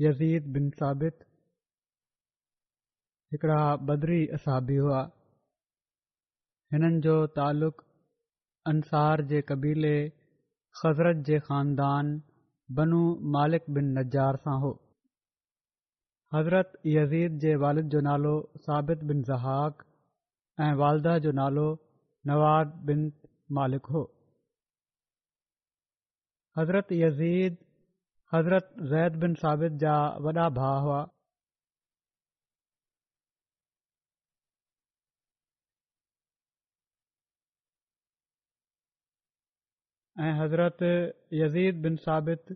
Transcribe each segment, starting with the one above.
यज़ीद बिन साबित हिकिड़ा बदरी असाबी हुआ हिननि जो तालुक़ अंसार जे क़बीले ख़ज़रत जे ख़ानदान बनू मालिक बिन नजार सां हो हज़रत यज़ीद जे वालिद जो नालो साबित बिन ज़हाक ऐं वालदा जो नालो नवाद बिन मालिक हो हज़रत यज़ीद حضرت زید بن ثابت جا وڈا بھا ہوا حضرت یزید بن ثابت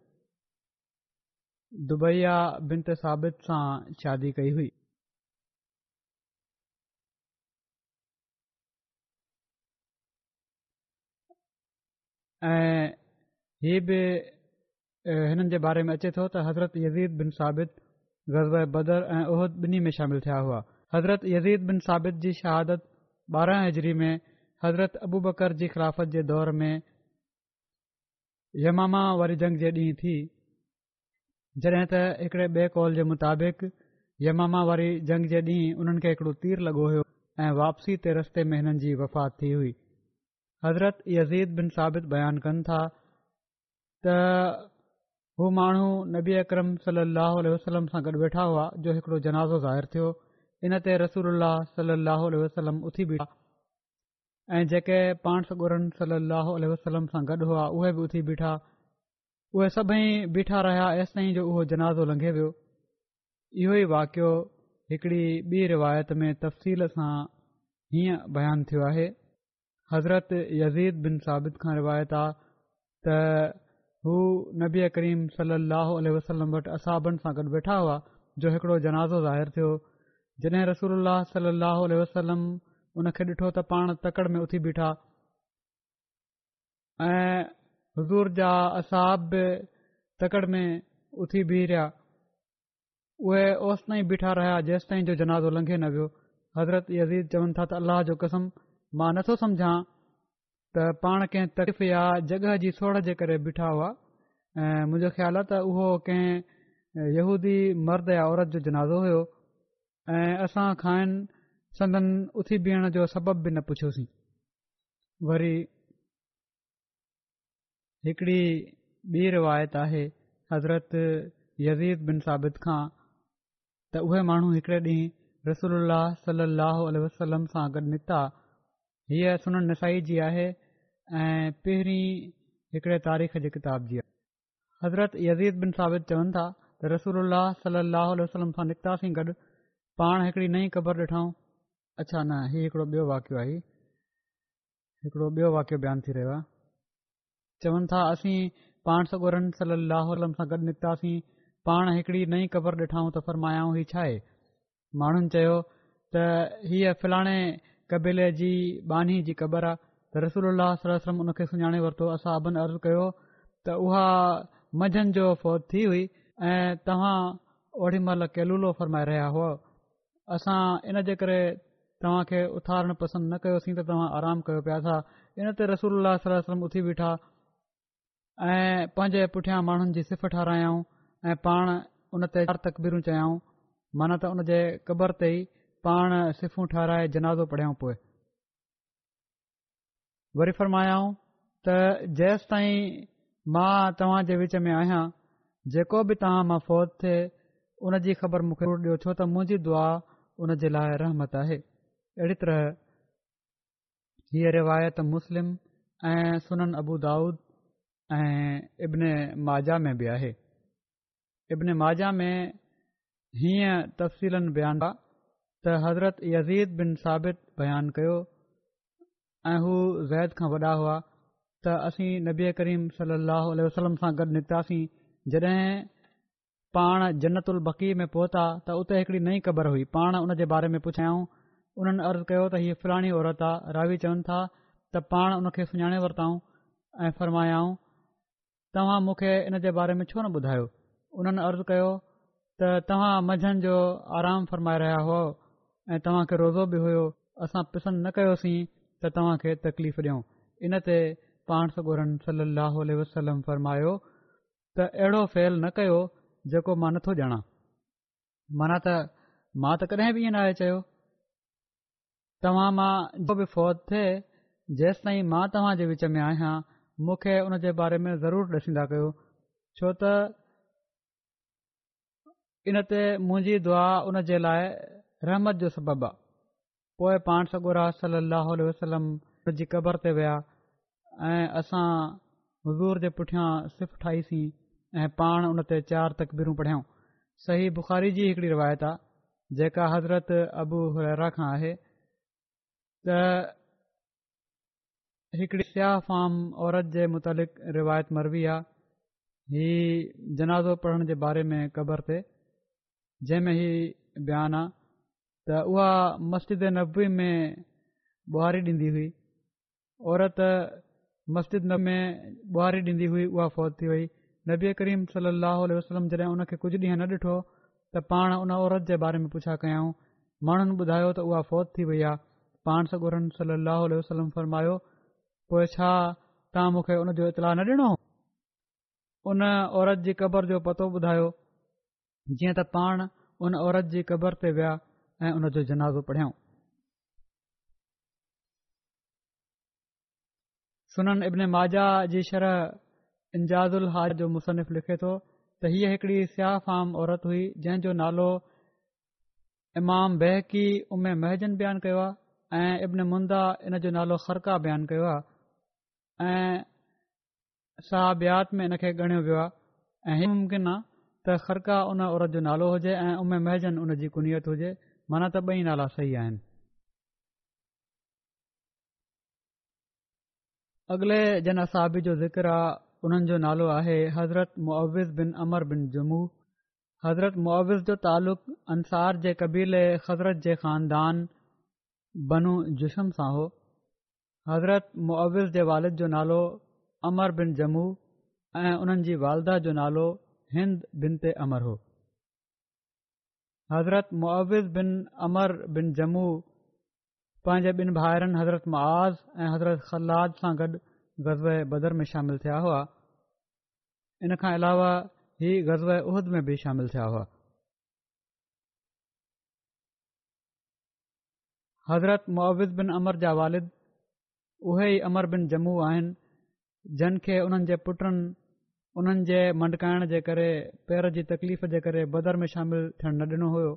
دبیا بنت ثابت سان شادی کئی ہوئی یہ हिननि जे बारे में अचे थो त हज़रत यज़ीद बिन साबित ग़ज़ बदर ऐं उहद ॿिन्ही में शामिल थिया हुआ हज़रत यज़ीद बिन साबित जी शहादत ॿारहं हज़री में हज़रत अबूबकर जी ख़िलाफ़त जे दौर में यमामा वारी जंग जे ॾींहुं थी जड॒हिं त हिकड़े ॿिए कॉल जे मुताबिक़ यमामा वारी जंग जे ॾींहुं हुननि खे हिकड़ो तीर लॻो हो ऐं वापसी ते रस्ते में हिननि जी वफ़ात थी हुई हज़रत यज़ीद बिन साबित बयानु कनि था त हू माण्हू नबी अकरम सली अलाह वसलम सां गॾु वेठा हुआ जो हिकिड़ो जनाज़ो ज़ाहिर थियो इनते रसूल सलाहु वसलम उथी बीठा ऐं जेके पाण सॻु सलाहु वसलम सां गॾु हुआ उहे बि उथी बीठा उहे सभई बीठा रहिया एसि ताईं जो उहो जनाज़ो लंघे पियो इहो ई वाकियो हिकड़ी ॿी रिवायत में तफ़सील सां हीअं बयानु थियो आहे हज़रत यज़ीद बिन साबित खां रिवायत आहे त हू नबी करीम सल लह वसलम वटि असाबनि सां गॾु वेठा हुआ जो हिकड़ो जनाज़ो ज़ाहिर थियो जॾहिं रसूल सल लह वसलम उनखे ॾिठो त पाण तकड़ में उथी बीठा ऐं हज़ूर जा असाब बि तकड़ में उथी बीह रहिया उहे ओसि ताईं बीठा रहिया जेसि ताईं जो जनाज़ो लंघे न वियो हज़रत यज़ीज़ चवनि था त अलाह जो कसम मां नथो समुझां त पाण कंहिं तरीफ़ या जॻहि जी सोड़ जे करे बीठा हुआ ऐं मुंहिंजो ख़्याल आहे त उहो कंहिं यहूदी मर्द या औरत जो जनाज़ो हुयो ऐं असां खाइनि संदन उथी बीहण जो सबब बि न पुछियोसीं वरी हिकड़ी ॿी रिवायत आहे हज़रत यीर बिन साबित खां त उहे माण्हू हिकड़े ॾींहुं रसूल सली वसलम सां गॾु निकिता हीअ सुन नसाई जी आहे ऐं पहिरीं हिकिड़े तारीख़ जी किताब जी हज़रत यज़ीद बिन साबित चवनि था त रसूल सल अल लाहोल वलम सां निकितासीं गॾु पाण हिकिड़ी नई क़बर ॾिठाऊं अच्छा न हीउ हिकिड़ो ॿियो वाक़ियो आहे हिकिड़ो ॿियो वाक़ियो बयानु थी रहियो आहे चवनि था असीं पाण सॻोरनि वलम सां गॾु निकितासीं पाण हिकिड़ी नई क़बर ॾिठाऊं त फरमायाऊं हीउ छा आहे माण्हुनि चयो त हीअ कबीले जी बानी जी क़बर आहे त रसूल सलो सलम उन खे सुञाणे वरितो असां अभन अर्ज़ु कयो त उहा मंझंदि जो फ़ौज थी हुई ऐं तव्हां ओॾी महिल कैलूलो फरमाए रहिया हुओ असां इन जे करे तव्हां उथारणु पसंदि न कयोसीं त तव्हां आरामु कयो पिया था इन ते रसूल सलम उथी बीठा ऐं पंहिंजे पुठियां माण्हुनि जी सिफ़ ठारायऊं ऐं पाण उन ते तकबीरूं चयाऊं माना त उन जे क़बर ते ई पाण सिफ़ू ठाराए जनाज़ो पढ़ियऊं पोइ वरी फरमायाऊं त जेसि ताईं मां तव्हां जे विच में आहियां जेको बि तव्हां मां फ़ौत थिए उन जी ख़बर मूंखे ॾियो छो त मुंहिंजी दुआ उन जे लाइ रहमत आहे अहिड़ी तरह हीअ रिवायत मुस्लिम ऐं सुनन अबू दाऊद ऐं इब्न माजा में बि आहे इब्न माजा में हीअं तफ़सीलनि बि आहे त हज़रत यज़ीद बिन साबित बयानु कयो ऐं हू ज़ैद खां वॾा हुआ त असीं नबी करीम सलम सां गॾु निकितासीं जॾहिं पाण जन्नतल बकी में पहुता त उते हिकड़ी नई क़बर हुई पाण उन जे बारे में पुछियाऊं उन्हनि अर्ज़ु कयो त हीअ फुराणी औरत आहे रावी चवनि था त पाण हुन खे सुञाणे वरिताऊं ऐं फ़र्मायाऊं तव्हां मूंखे इन जे बारे में छो न ॿुधायो उन्हनि अर्ज़ु कयो त तव्हां मंझंदि जो आराम फ़र्माए रहिया हुआ ऐं तव्हां रोज़ो बि हुयो असां पसंदि न कयोसीं त तव्हांखे तकलीफ़ ॾियूं इन ते पाण सगोरनि सली अलसलम फरमायो त अहिड़ो फेल न कयो जेको मां नथो ॼाणा माना त मां त कॾहिं बि ईअं न आहे चयो तव्हां मां जेको बि फ़ौत थिए जेसि ताईं मां तव्हां जे विच में आहियां मूंखे उन जे बारे में ज़रूरु ॾिसंदा कयो छो त इन ते मुंहिंजी दुआ उन जे लाइ रहमत जो सबबु आहे पोइ पाण सॻु रहल अलाह वसलम हुन जी क़बर ते विया ऐं असां हज़ूर जे पुठियां सिफ़ ठाहीसीं ऐं पाण उन ते चारि तकबीरूं पढ़ियूं सही बुखारी जी हिकिड़ी रिवायत आहे जेका हज़रत अबूरा खां आहे त हिकिड़ी सियाह फाम औरत जे मुतालिक रिवायत मरबी आहे हीउ जनाज़ो पढ़ण जे बारे में क़बर थिए जंहिं हीउ बयानु आहे त उहा मस्जिद नबवे में ॿुहारी ॾींदी हुई औरत मस्जिद नब में ॿुहारी ॾींदी हुई उहा फ़ौत थी वई नबी करीम सलाह वसलम जॾहिं उन खे कुझु ॾींहं न ॾिठो त पाण उन औरत जे बारे में पुछा कयाऊं माण्हुनि ॿुधायो त उहा फ़ौत थी वई आहे पाण सगोरनि सल वसलम फरमायो पोइ छा तव्हां मूंखे उनजो इतलाउ न ॾिनो उन औरत जी क़बर जो पतो ॿुधायो जीअं त पाण उन औरत जी क़बर ते विया ऐं उनजो जिनाज़ो पढ़ियों सुननि अब्न माजा जी शरह इंजाज़ हाज जो मुसनिफ़ लिखे थो त हीअ हिकड़ी फाम औरत हुई जंहिंजो नालो इमाम बहकी उमे महजन बयानु कयो इब्न मुंदा इन जो नालो ख़रका बयानु कयो आहे सहाबियात में इन खे ॻणियो वियो आहे ऐं ही आहे त ख़रका उन औरत जो नालो हुजे ऐं उमिरि महजन उन जी कुनियत हुजे माना त ॿई नाला सही आहिनि अॻिले जन असाबी जो ज़िक्र उन्हनि जो नालो आहे हज़रत मुआविज़ बिन अमर बिन जमू हज़रत मुआविज़ जो तालुक़ अंसार जे क़बीले हज़रत जे ख़ानदान बनू जिशम सां हो हज़रत मुआविज़ वालिद जो नालो अमर बिन जमूं ऐं उन्हनि जी वालदा जो नालो हिंद बिन ते अमर हो हज़रत मुआविज़ बिन अमर बिन जम्मू पंहिंजे ॿिनि भाइरनि हज़रत मआज़ ऐं हज़रत ख़लाद सां गॾु ग़ज़ब बदर में शामिल थिया हुआ इन इनखां अलावा ही ग़ज़ उहद में बि शामिल थिया हुआ हज़रत मुआविज़ बिन अमर जा वालिद उहे ई अमर बिन जम्मू आहिनि जिन खे उन्हनि जे पुटनि उन्हनि जे मंडकाइण जे करे पेर जी तकलीफ़ जे करे बदर में शामिल थियण न ॾिनो हुयो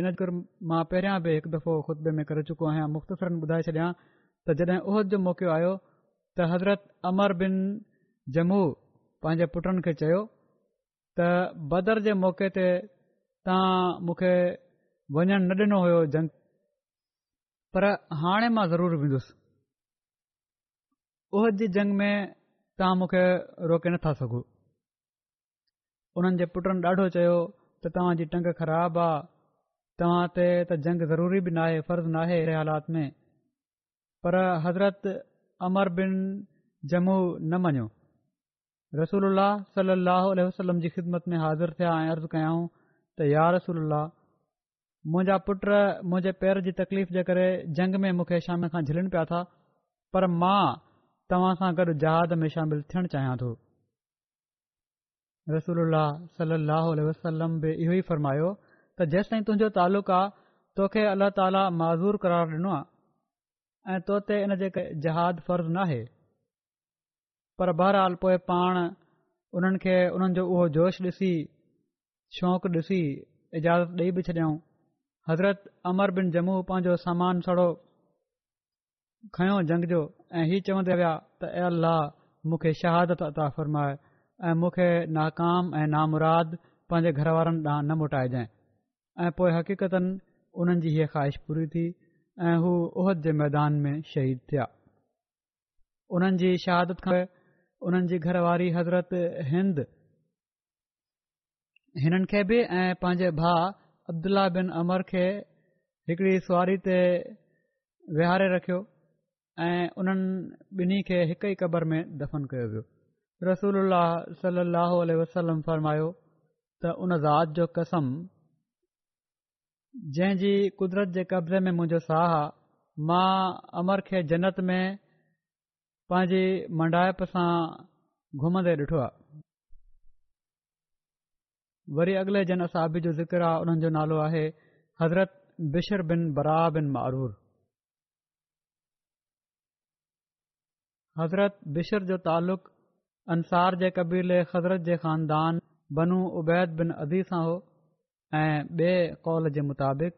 इन करे मां पहिरियां बि हिकु दफ़ो खुतबे में करे चुको आहियां मुख़्तफ़िरनि ॿुधाए छॾियां त जॾहिं उहद जो मौको आयो त हज़रत अमर बिन जमू पंहिंजे पुटनि खे चयो त बदर जे मौके ते तव्हां मूंखे वञणु न ॾिनो हुयो जंग पर हाणे मां ज़रूरु वेंदुसि ओहद जी जंग में तव्हां मूंखे रोके नथा सघो उन्हनि जे पुटनि ॾाढो चयो त तव्हांजी टंग ख़राबु आहे तव्हां ते त जंग ज़रूरी बि नाहे फर्ज़ु नाहे अहिड़े हालात में पर हज़रत अमर बिन जमू न मञियो रसूल सलाहु वसलम जी ख़िदमत में हाज़िर थिया ऐं अर्ज़ु कयाऊं त यार रसूल मुंहिंजा पुट मुंहिंजे पेर जी तकलीफ़ जे करे जंग में मूंखे शाम खां झिलनि पिया था पर मां तव्हां सां गॾु जहाद में शामिल थियणु चाहियां थो रसूल सलाहु वसलम बि इहो ई फ़र्मायो त जेसि ताईं तुंहिंजो तालुक़ु आहे तोखे अलाह ताला माज़ूर करार ॾिनो आहे ऐं तो ते इन जे जहाद फ़र्ज़ु नाहे पर बहरहाल पोइ पाण उन्हनि खे उन्हनि जो उहो जोश ॾिसी शौक़ु ॾिसी इजाज़त ॾेई बि छॾियऊं हज़रत अमर बिन जमू पंहिंजो सामान सड़ो खयों जंग जो ऐं हीअ चवंदा विया त ऐ شہادت मूंखे शहादत अता फ़रमाए ऐं मूंखे नाकाम ऐं नामुराद पंहिंजे घरवारनि ॾांहुं न मोटाइजाइ ऐं पोइ हक़ीक़तनि उन्हनि जी हीअ ख़्वाहिश पूरी थी ऐं हू उहद जे मैदान में शहीद थिया उन्हनि जी शहादत खां उन्हनि जी घरवारी हज़रत हिंद हिननि खे बि ऐं पंहिंजे भाउ अब्दुला बिन अमर खे हिकड़ी सुवारी ते विहारे ऐं उन्हनि ॿिन्ही खे हिक ई क़बर में दफ़न कयो वियो रसूल सली लहल वसलम फ़र्मायो त उन ज़ात जो कसम जहिंजी कुदरत जे कब्ज़े में मुंहिंजो साह आहे मां अमर खे जन्नत में पंहिंजी मंडाइप सां घुमंदे ॾिठो आहे वरी अॻिले जन असाबी जो ज़िक्र आहे उन्हनि जो नालो आहे हज़रत बिशर बिन बरा बिन मारूर हज़रत बिशर जो तालुक़ अंसार जे क़बीले हज़रत जे ख़ानदान बनू उबैद बिन अदी सां हो ऐं कौल जे मुताबिक़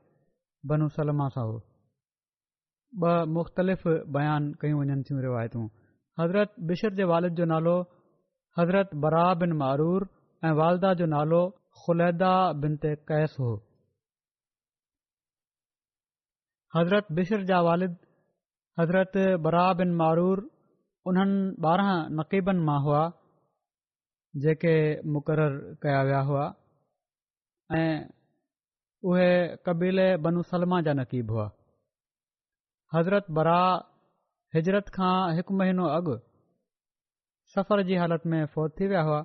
बनू सलमा सां हो ॿ मुख़्तलिफ़ बयान कयूं वञनि थियूं रिवायतूं हज़रत बिशर जे वालिद जो नालो हज़रत बरा बिन मारूर ऐं वालदा जो नालो ख़ुलैदा बिन ते कैस हो हज़रत बिशर जा वालिद हज़रत बरा बिन मारूर उन्हनि ॿारहं नक़ीबनि मां हुआ जेके मुक़रर कया विया हुआ ऐं उहे कबीले बनुसलमा जा नक़ीब हुआ हज़रत बरा हिजरत खां हिकु महीनो अॻु सफ़र जी हालत में फ़ौत थी विया हुआ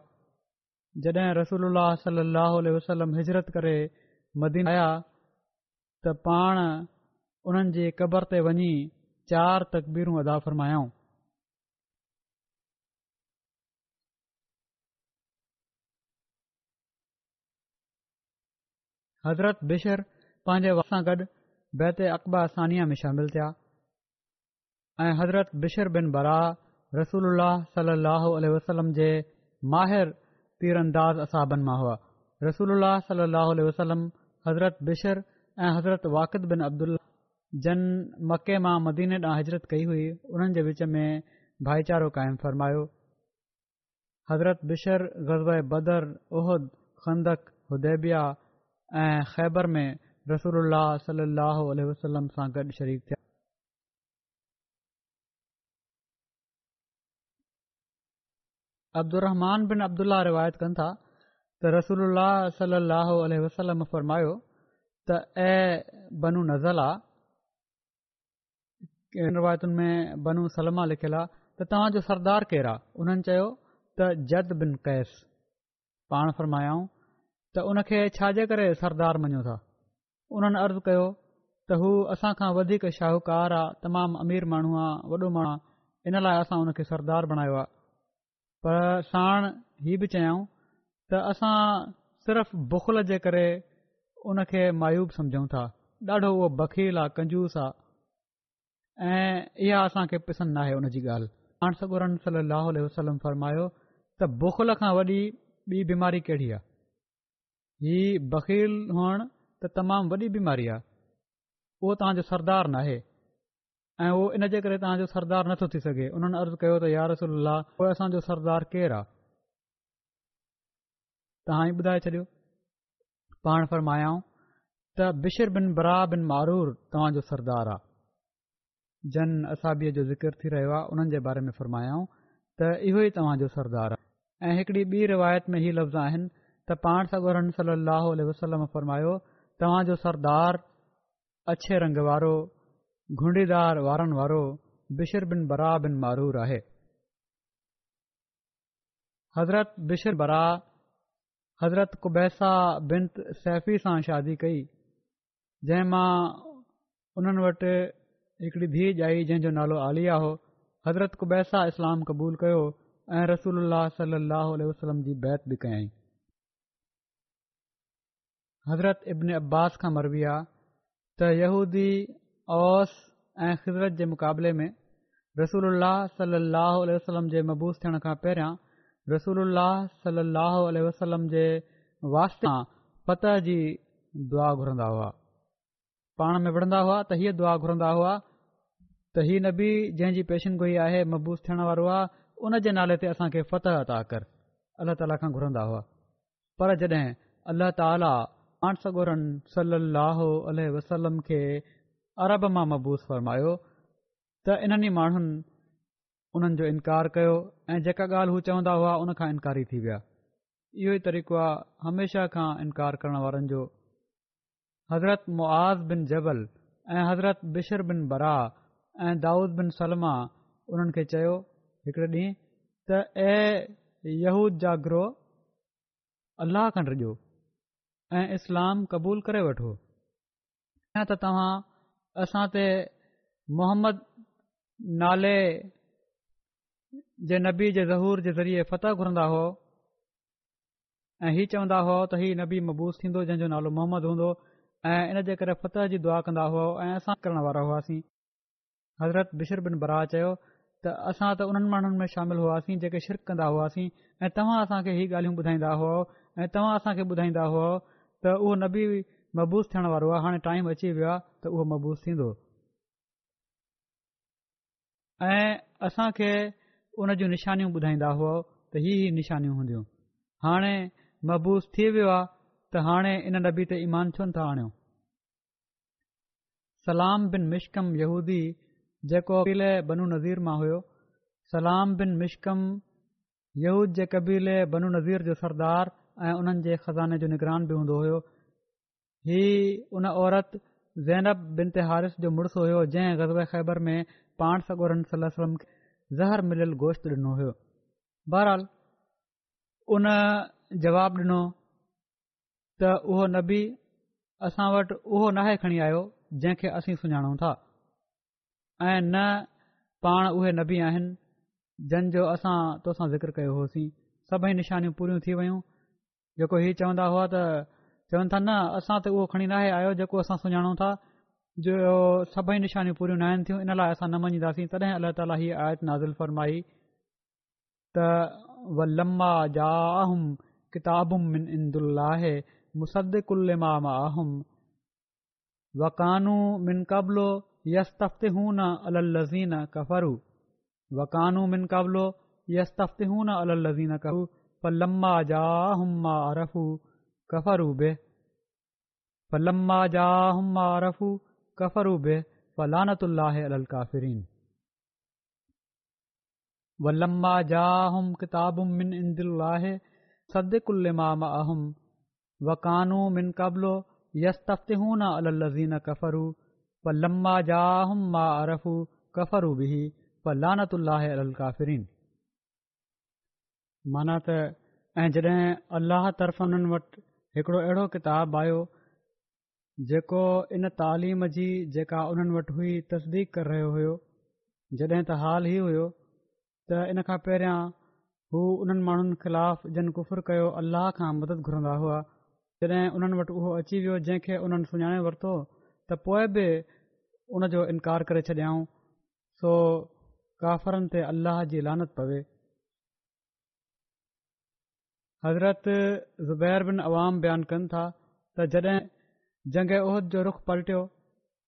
जॾहिं रसूल साहु वसलम हिजरत करे मदीन आया त पाण उन्हनि जे क़बर ते वञी चारि तकबीरूं अदाफ़रमायाऊं हज़रत बिशर पंहिंजे वक़्त सां गॾु बैत अक़बा सानिया में शामिल थिया ऐं हज़रत बिशर बिन बरा रसूल सलाहु वसलम जे माहिर पीर अंदाज़ असाबनि मां हुआ रसूल सल अह वसलम हज़रत बिशर ऐं हज़रत वाक़िद बिन अब्दुला जन मके मां मदीने ॾांहुं हिजरत कई हुई उन्हनि जे विच में भाईचारो क़ाइमु फ़रमायो हज़रत बिशर गज़ब बदर उहद खंदक उदेबिया ऐं ख़ैबर में रसूल सल लहो वसलम सां गॾु शरीक थिया अब्दुरमान बिन अब्दुल्ला रिवायत कनि था त रसूल सलल अलोलह वसलम फ़रमायो त ऐं बनु नज़ल आहे रिवायतुनि में बनू सलमा लिखियलु आहे त तव्हांजो सरदार केरु आहे उन्हनि चयो त जद बिन कैस पाण फ़रमायाऊं त उन खे छाजे करे सरदार मञूं था उन्हनि अर्ज़ु कयो त हू असां खां वधीक शाहूकार आहे तमामु अमीर माण्हू आहे वॾो माण्हू इन लाइ असां उन खे सरदार बणायो आहे पर साण हीअ बि चयूं त असां सिर्फ़ बुखल जे करे उन खे मायूब सम्झूं था ॾाढो उहो बखील आहे कंजूस आहे ऐं इहा असांखे पसंदि नाहे उन जी ॻाल्हि हाणे सगुरन सली वलम त बुखल खां वॾी ॿी बीमारी कहिड़ी आहे ही बखील हुअण त तमामु वॾी बीमारी आहे उहो तव्हांजो सरदार न आहे ऐं उहो इन जे करे तव्हांजो सरदार नथो थी सघे उन्हनि अर्ज़ु कयो त यार यारसल पोइ असांजो सरदार केरु आहे तव्हां ई ॿुधाए छॾियो पाण फरमायाऊं त बिशर बिन बरा बिन मारूर तव्हांजो सरदार आहे जन असाबीअ जो ज़िकर थी रहियो आहे उन्हनि जे बारे में फरमायाऊं त इहो ई तव्हांजो सरदार आहे ऐं हिकड़ी ॿी रिवायत में हीअ लफ़्ज़ आहिनि त पाण सॻो रं सलाहु वसलम फरमायो तव्हांजो सरदार अछे रंग वारो घुंडीदार वारनि वारो बिशर बिन बरा बिन मारु आहे हज़रत बिशर बराह हज़रत कुबैसा बिन सैफी सां शादी कई जंहिंमां उन्हनि वटि हिकिड़ी धीउ आई जंहिंजो नालो आलिया हो हज़रत कुबैसा इस्लाम क़बूलु कयो ऐं रसूल सलाहु वसलम जी बैत बि कयाईं हज़रत इब्न अब्बास खां मरबी आहे त यूदी ओस ऐं ख़िज़रत जे मुक़ाबले में रसूल सल वसलम जे मबूस थियण खां पहिरियां रसूल अलाह वसलम जे वास्ता फ़तह जी दुआ घुरंदा हुआ पाण में विढ़ंदा हुआ त हीअ दुआ घुरंदा हुआ त हीअ नबी बि जंहिंजी पेशनगोई आहे मबूस थियण वारो आहे उन जे नाले ते असांखे फत अता कर अलाह ताला खां घुरंदा हुआ पर जॾहिं अलाह ताला सगोरन सली लाहो वसलम खे अरब मां मबूस फरमायो त इन्हनि माण्हुनि उन्हनि जो इनकार कयो ऐं जेका ॻाल्हि हू चवंदा हुआ उन खां इनकारी थी विया इहो ई तरीक़ो आहे हमेशह खां इनकार करण वारनि जो हज़रत मुआज़ बिन जबल ऐं हज़रत बिशर बिन बरा ऐं दाऊद बिन सलमा उन्हनि खे चयो हिकड़े ॾींहुं त ऐं यहूद जाग्रोह अलाह खंडियो ऐं इस्लाम क़बूल करे वठो न त तव्हां असां ते मोहम्मद नाले जे नबी जे ज़हूर जे ज़रिए फति घुरंदा हो ऐं हीउ चवंदा हुआ त हीअ नबी मबूस थींदो जंहिंजो नालो मोहम्मद हूंदो ऐं इन जे करे फतह जी दुआ कंदा हुआ ऐं असां करण वारा हुआसीं हज़रत बिशर बिन बरा चयो त असां त उन्हनि माण्हुनि में शामिल हुआसीं जेके शिरक कंदा हुआसीं ऐं तव्हां असांखे हीअ ॻाल्हियूं ॿुधाईंदा हुआ ऐं तव्हां असांखे ॿुधाईंदा हुआ त उहो नबी महबूस थियण वारो आहे हाणे टाइम अची वियो आहे त उहो महबूसु थींदो ऐं असांखे उन जूं निशानियूं ॿुधाईंदा हुआ त इहे ई निशानियूं हूंदियूं हाणे महबूस थी वियो आहे त हाणे इन नबी ते ईमान छो न था आणियो सलाम बिन मिशकम यहूदी जेको कबीले बनू नज़ीर मां हुयो सलाम बिन मिशकम यहूद जे कबीले बनू नज़ीर जो सरदार ऐं उन्हनि खज़ाने जो निगरान बि हूंदो हुयो ही उन औरत ज़ैनब बिन ते हारिस जो मुड़ुसु हुयो जंहिं गज़ब ख़ैबर में पाण सगोरनि सलम ज़हर मिलियल गोश्त ॾिनो हुयो बहरहाल उन जवाबु ॾिनो त उहो नबी असां वटि उहो नाहे खणी आयो जंहिंखे असीं सुञाणूं था ऐं न पाण उहे नबी आहिनि जंहिंजो असां तोसां ज़िक्र कयो होसीं सभई निशानियूं पूरियूं थी वियूं जेको हीउ चवंदा हुआ त चवनि था न असां त उहो खणी नाहे आयो जेको असां सुञाणूं था जो सभई निशानियूं पूरियूं न आहिनि थियूं इन लाइ असां न मञीदासीं तॾहिं अलाह हीअ आयत नाज़िल फरमाई तफ़्तू मिनलो कफ़रू پلما جا ہما جم کفرو بے پلما جا ہما ہُھم کفرو بے فلانت اللہ الکافرین ولما جا ہم کتاب من اند اللہ صدق المام اہم و قانو من قبل یس تفت ہوں نا الضین كفرُ پلا جاہ ما ارف كفروب فلانت اللہ الکافرین माना त ऐं जॾहिं अलाह तर्फ़ां उन्हनि वटि अहिड़ो किताब आयो जेको इन तालीम जी जेका उन्हनि वटि हुई तस्दीक करे रहियो हुयो जॾहिं त हाल ई हुयो त इन खां पहिरियां हू उन्हनि माण्हुनि ख़िलाफ़ जिन कुफुर कयो अलाह खां मदद घुरंदा हुआ जॾहिं उन्हनि वटि उहो अची वियो जंहिंखे उन्हनि सुञाणे वरितो त पोइ बि उन जो इनकार करे छॾियाऊं सो काफ़रनि ते अल्लाह जी लानत पवे हज़रत ज़ुबैर बिन अवाम बयानु कनि था त जॾहिं जंग ओहिद जो रुख पलटियो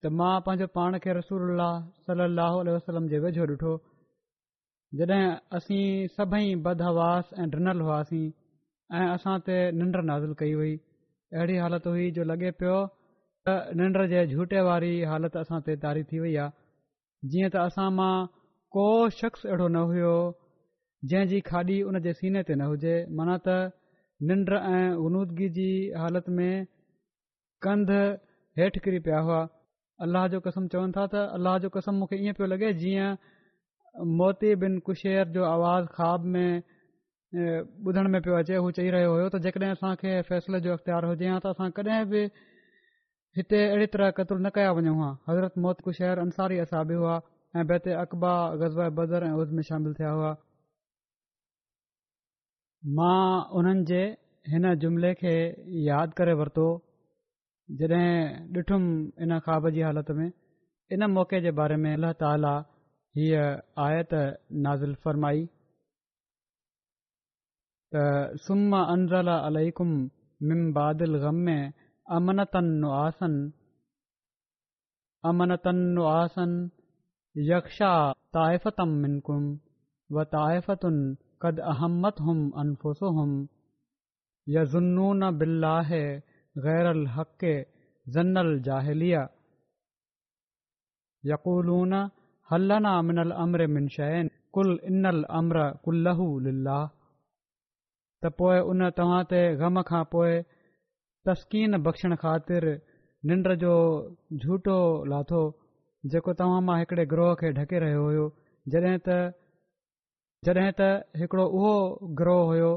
त मां पंहिंजो पाण खे रसूल सलाहु वसलम जे वेझो ॾिठो जॾहिं असीं सभई बदहवास ऐं ॾिनल हुआसीं ऐं असां ते निंड नाज़िल कई हुई अहिड़ी हालति हुई जो लॻे पियो त निंड जे झूठे वारी हालति असां ते तारी थी वई आहे जीअं त असां मां को शख़्स अहिड़ो न हुयो जंहिं जी खाॾी उन जे सीने ते न हुजे माना त निंड ऐं नूदगी जी हालति में कंध हेठि किरी पिया हुआ अल्लाह जो कसम चवनि था त अल्लाह जो कसम मूंखे इएं पियो लॻे जीअं मोती बिन कुशेर जो आवाज़ ख़्वाब में ॿुधण में पियो अचे उहो चई रहियो हो त जेकॾहिं असां खे फैसले जो अख़्तियार हुजे हा त असां कॾहिं बि हिते अहिड़ी तरह कतलु न कया वञूं हा हज़रत मोत कुशेर अंसारी असाबी हुआ ऐं बैत अकबा गज़बा बदर ऐं उज़ में शामिल थिया हुआ मां उन्हनि जे हिन जुमिले खे यादि करे वरितो जॾहिं ॾिठुमि इन ख़्वाब जी हालति में इन मौक़े जे बारे में अलाह ताला हीअ आयत नाज़िल फ़रमाई त सुम अनरला अलकुम मिम बादिल ग़म में अमनतनु आसन अमनतनु आसन यक्षा ताइफ़तम मिनकुम व ताइफ़तुनि त पो उ तव्हां पोइ तस्कीन बख़शन ख़ातिर झूठो लाथो जेको तव्हां मां हिकिड़े ग्रोह खे ढके रहियो हो जॾहिं त जॾहिं त हिकिड़ो उहो ग्रोह हुयो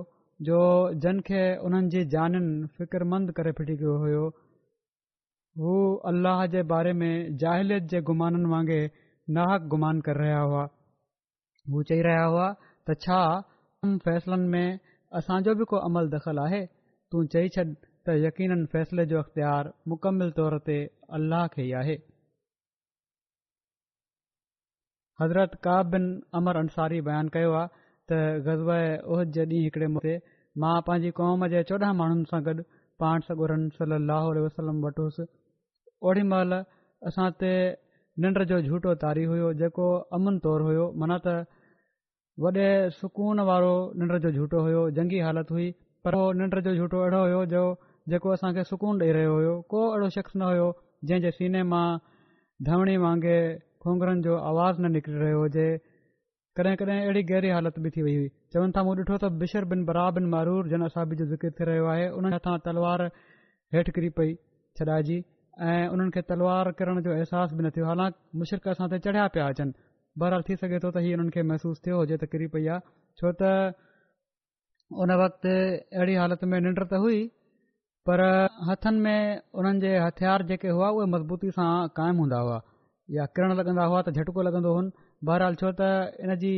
जो जन खे उन्हनि जी जाननि फिकिरंद करे फिटी कयो हुयो हू अल्लाह जे बारे में जाहिलियत जे गुमाननि वांगुरु नाहक गुमान करे रहिया हुआ हू चई रहिया हुआ त छा फ़ैसिलनि में असांजो बि को अमल दख़ल आहे तूं चई छॾु त यकीन फ़ैसिले जो अख़्तियार मुकमिल तौर ते अल्लाह खे ई आहे हज़रत काब बिन अमर अंसारी बयानु कयो आहे त गज़बद जे ॾींहुं हिकड़े मौक़े मां पंहिंजी कौम जे चोॾहं माण्हुनि सां गॾु पाण सॻुरनि सली लाही वसलम वठुसि ओॾी महिल असां ते निंड जो झूठो तारी हुयो जेको अमन तौरु हुयो माना त वॾे सुकून वारो निंड जो झूठो हुयो जंगी हालति हुई पर उहो निंड जो झूठो अहिड़ो हुयो जो जेको असांखे सुकून ॾेई रहियो हुयो को अहिड़ो शख़्स न हुयो जंहिं जे सीने मां धवणी वांगुरु खुंघरनि जो आवाज़ न निकरी रहियो हुजे कॾहिं कॾहिं अहिड़ी गहरी हालत बि थी वई हुई चवनि था मूं ॾिठो त बिशर बिन बराब मारूर जन असाबी जो ज़िकर थी रहियो आहे उनजे हथां तलवार हेठि किरी पई छॾाए जी ऐं उन्हनि खे तलवार करण जो अहसास बि न थियो हालांकि मुशिक असां ते चढ़िया पिया अचनि बरहाल थी सघे थो त ही हुननि खे महसूस थियो हुजे त किरी पई आहे छो त उन वक़्त अहिड़ी हालति में निंड त हुई पर हथनि में हुननि जे हथियार जेके हुआ उहे मज़बूती सां हूंदा हुआ या किरण लॻंदा हुआ त झटको लॻंदो हुउन बहरहाल छो त इन जी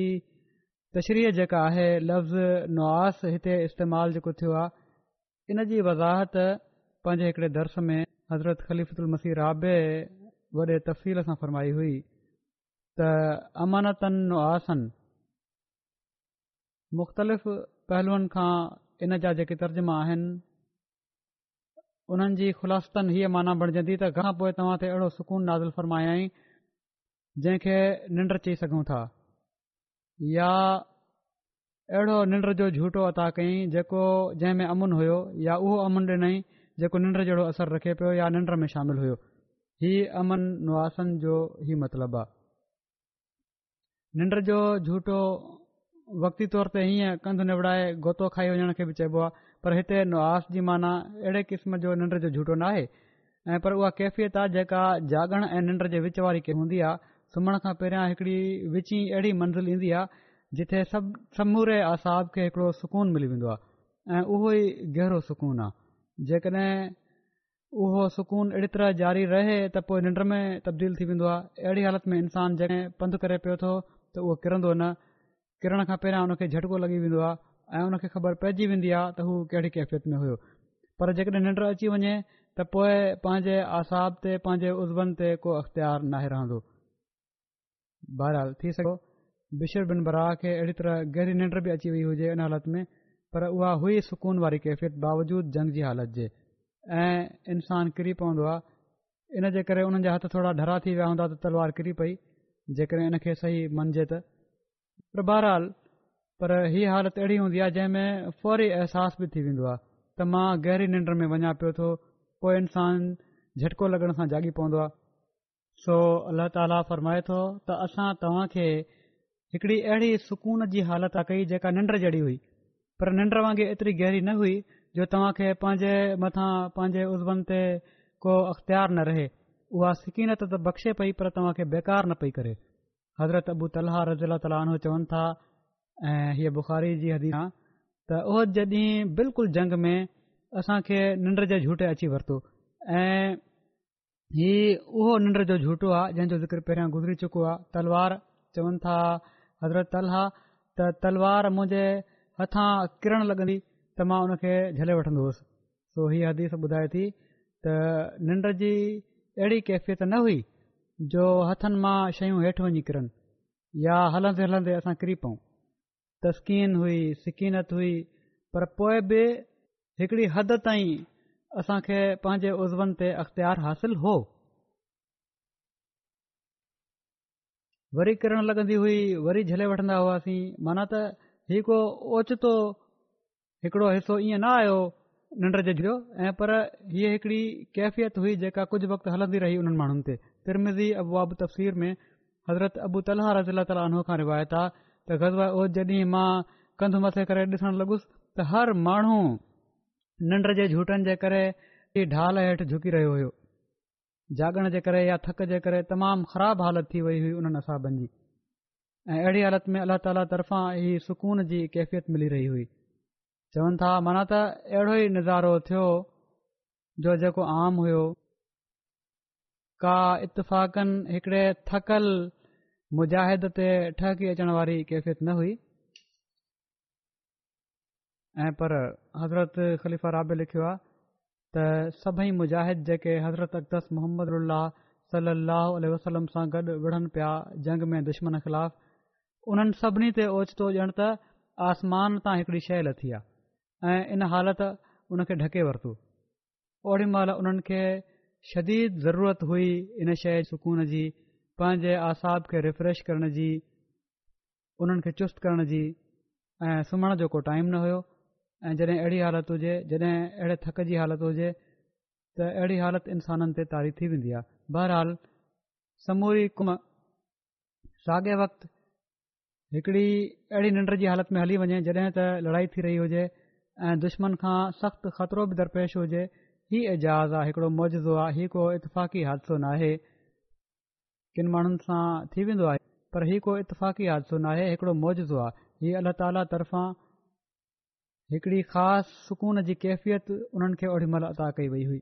तशरीह जेका आहे लफ़्ज़ नुआस हिते इस्तेमालु जेको थियो आहे इन जी वज़ाहत पंहिंजे हिकड़े दर्स में हज़रत ख़लीफ़ल मसीह राबे वॾे तफ़सील सां फ़रमाई हुई त अमानतनि नुआसनि मुख़्तलिफ़ पहलूअनि खां इन जा जेके तर्जुमा आहिनि उन्हनि जी ख़ुलासतनि हीअ माना बणजंदी त पोइ तव्हां ते अहिड़ो सुकून नाज़िल फ़रमायाई जंहिंखे निंड चई सघूं था या अहिड़ो निंड जो झूठो अता कयईं जेको जंहिं में अमुन हुयो या उहो अमुन ॾिनई जेको निंड जहिड़ो असरु रखे पियो या निंड में शामिल हुयो हीउ अमन नुआासन जो ई मतिलबु आहे निंड जो झूठो वक़्ती तौर ते हीअं कंधु निबिड़ाए गोतो खाई वञण खे बि चइबो आहे पर हिते नुआस जी माना अहिड़े क़िस्म जो निंड जो झूठो नाहे ऐं पर उहा कैफ़ियत आहे जेका जागण ऐं निंड जे विच वारी के हूंदी आहे सुम्हण खां पहिरियां हिकिड़ी विची अहिड़ी मंज़िल ईंदी आहे जिथे सब समूरे आसाब खे हिकिड़ो सुकून मिली वेंदो आहे ऐं उहो ई गहरो सुकून आहे जेकॾहिं उहो सुकून अहिड़ी तरह जारी रहे त पोइ निंड में तब्दील थी वेंदो आहे अहिड़ी हालति में इंसान जंहिं पंधु करे पियो थो त उहो किरंदो न किरण खां पहिरियां उन खे झटको लॻी वेंदो आहे ऐं उन ख़बर पइजी वेंदी आहे त हू कहिड़ी कैफ़ियत में हुयो पर जेकॾहिं निंड अची वञे त पोइ पंहिंजे आसाब ते पंहिंजे उज़बनि ते को अख़्तियार नाहे रहंदो बहरहाल थी सघो बिशर बिन बरा खे अहिड़ी तरह गहरी निंड बि अची वई हुजे इन हालत में पर उहा हुई सुकून वारी कैफ़ियत बावजूद जंग जी हालति जे ऐं इन्सानु किरी पवंदो आहे इन जे करे उन्हनि जा हथ थोरा डरा थी विया हूंदा त तलवार किरी पई जेकॾहिं इन खे सही मञिजे त पर बहरहाल पर हीअ हालत अहिड़ी हूंदी आहे जंहिं में फौरी अहसास बि थी वेंदो आहे त मां गहरी निंड में वञा पियो थो पोइ इंसान झटको लॻण सां जागी पवंदो आहे सो अल्ल्हा ताला फरमाए थो त असां तव्हां खे हिकड़ी अहिड़ी सुकून जी हालत कई जेका निंड जहिड़ी हुई पर निंड वांगुरु एतिरी गहरी न हुई जो तव्हां खे पंहिंजे मथां पंहिंजे उज़बनि ते को अख़्तियार न रहे उहा सिकिनत त बख़्शे पई पर तव्हां खे बेकार न पई करे हज़रत अबू तलहा रज़ी अला ताल चवनि था ऐं हीअ बुख़ारी जी हदी आहे त उहो जॾहिं बिल्कुलु जंग में असांखे निंड जे झूठे अची वरितो ऐं ही उहो निंड जो झूठो आहे जंहिंजो ज़िक्र पहिरियां गुज़री चुको आहे तलवार चवनि था हज़रत तल त तलवार मुंहिंजे हथां किरणु लॻंदी त मां उनखे झले वठंदो हुअसि सो हीअ हदीस ॿुधाए थी त निंड जी अहिड़ी कैफ़ियत न हुई जो हथनि मां शयूं हेठि वञी किरनि या हलंदे हलंदे असां किरी पऊं तस्कीन हुई सिकीनत हुई पर पोइ बि हिकड़ी हद ताईं असां खे पंहिंजे उज़वनि ते अख़्तियार हासिल हो वरी किरण लॻंदी हुई वरी झले वठंदा हुआसीं माना त ही को ओचितो हिकिड़ो हिसो ईअं न आयो निंड जो ऐं पर हीअ हिकड़ी कैफ़ियत हुई जेका कुझु वक़्तु हलंदी रही उन्हनि माण्हुनि ते तिरमिज़ी अबुआब तफ़सीर में हज़रत अबू तलहा रज़ी तालो खां रिवायता त गज़ जॾहिं मां कंधु मथे करे ॾिसणु लॻुसि त हर माण्हू निंड जे झूठनि जे करे ही ढाल हेठि झुकी रहियो हुयो जाॻण जे करे या थक जे करे तमामु ख़राबु हालत थी वई हुई उन्हनि असाबनि जी ऐं अहिड़ी हालति में अलाह ताला तर्फ़ां हीअ सुकून जी कैफ़ियत मिली रही हुई चवनि था माना त अहिड़ो ई निज़ारो थियो जो जेको आम हुयो का इतफ़ाक़नि थकल मुजाहिद ते ठहकी अचण वारी कैफ़ियत न हुई ऐं पर हज़रत ख़लीफ़ा राबे लिखियो आहे त सभई मुजाहिद जेके हज़रत अक़दस मुहम्मद लाहु वसलम सां गॾु विढ़नि पिया जंग में दुश्मन ख़िलाफ़ उन्हनि सभिनी ते ओचितो ॼण त आसमान तां हिकिड़ी शइ लथी आहे ऐं इन हालति उन खे ढके वरितो ओड़ी महिल उन्हनि खे शदीद ज़रूरत हुई इन शइ सुकून जी पंहिंजे आसाब खे रिफ्रेश करण जी उन्हनि खे चुस्त करण जी ऐं सुम्हण जो को टाइम न हुयो ऐं जॾहिं अहिड़ी हालति हुजे जॾहिं अहिड़े थक जी हालत हुजे त अहिड़ी हालति इंसाननि ते तारी थी वेंदी आहे बहरहाल समूरी कुम साॻे वक़्त हिकड़ी अहिड़ी निंड जी हालति में हली वञे जॾहिं त लड़ाई थी रही हुजे ऐं दुश्मन खां सख़्तु ख़तरो बि दरपेश हुजे हीउ एजाज़ आहे हिकिड़ो मौजो आहे हीउ को इतफ़ाक़ी हादसो नाहे किन माण्हुनि सां थी वेंदो आहे पर हीउ कोई इतफ़ाक़ी हादसो नाहे हिकड़ो मौजो आहे हीअ अलाह ताला तर्फ़ां हिकड़ी ख़ासि सुकून जी कैफ़ियत उन्हनि खे ओॾी महिल अदा कई वई हुई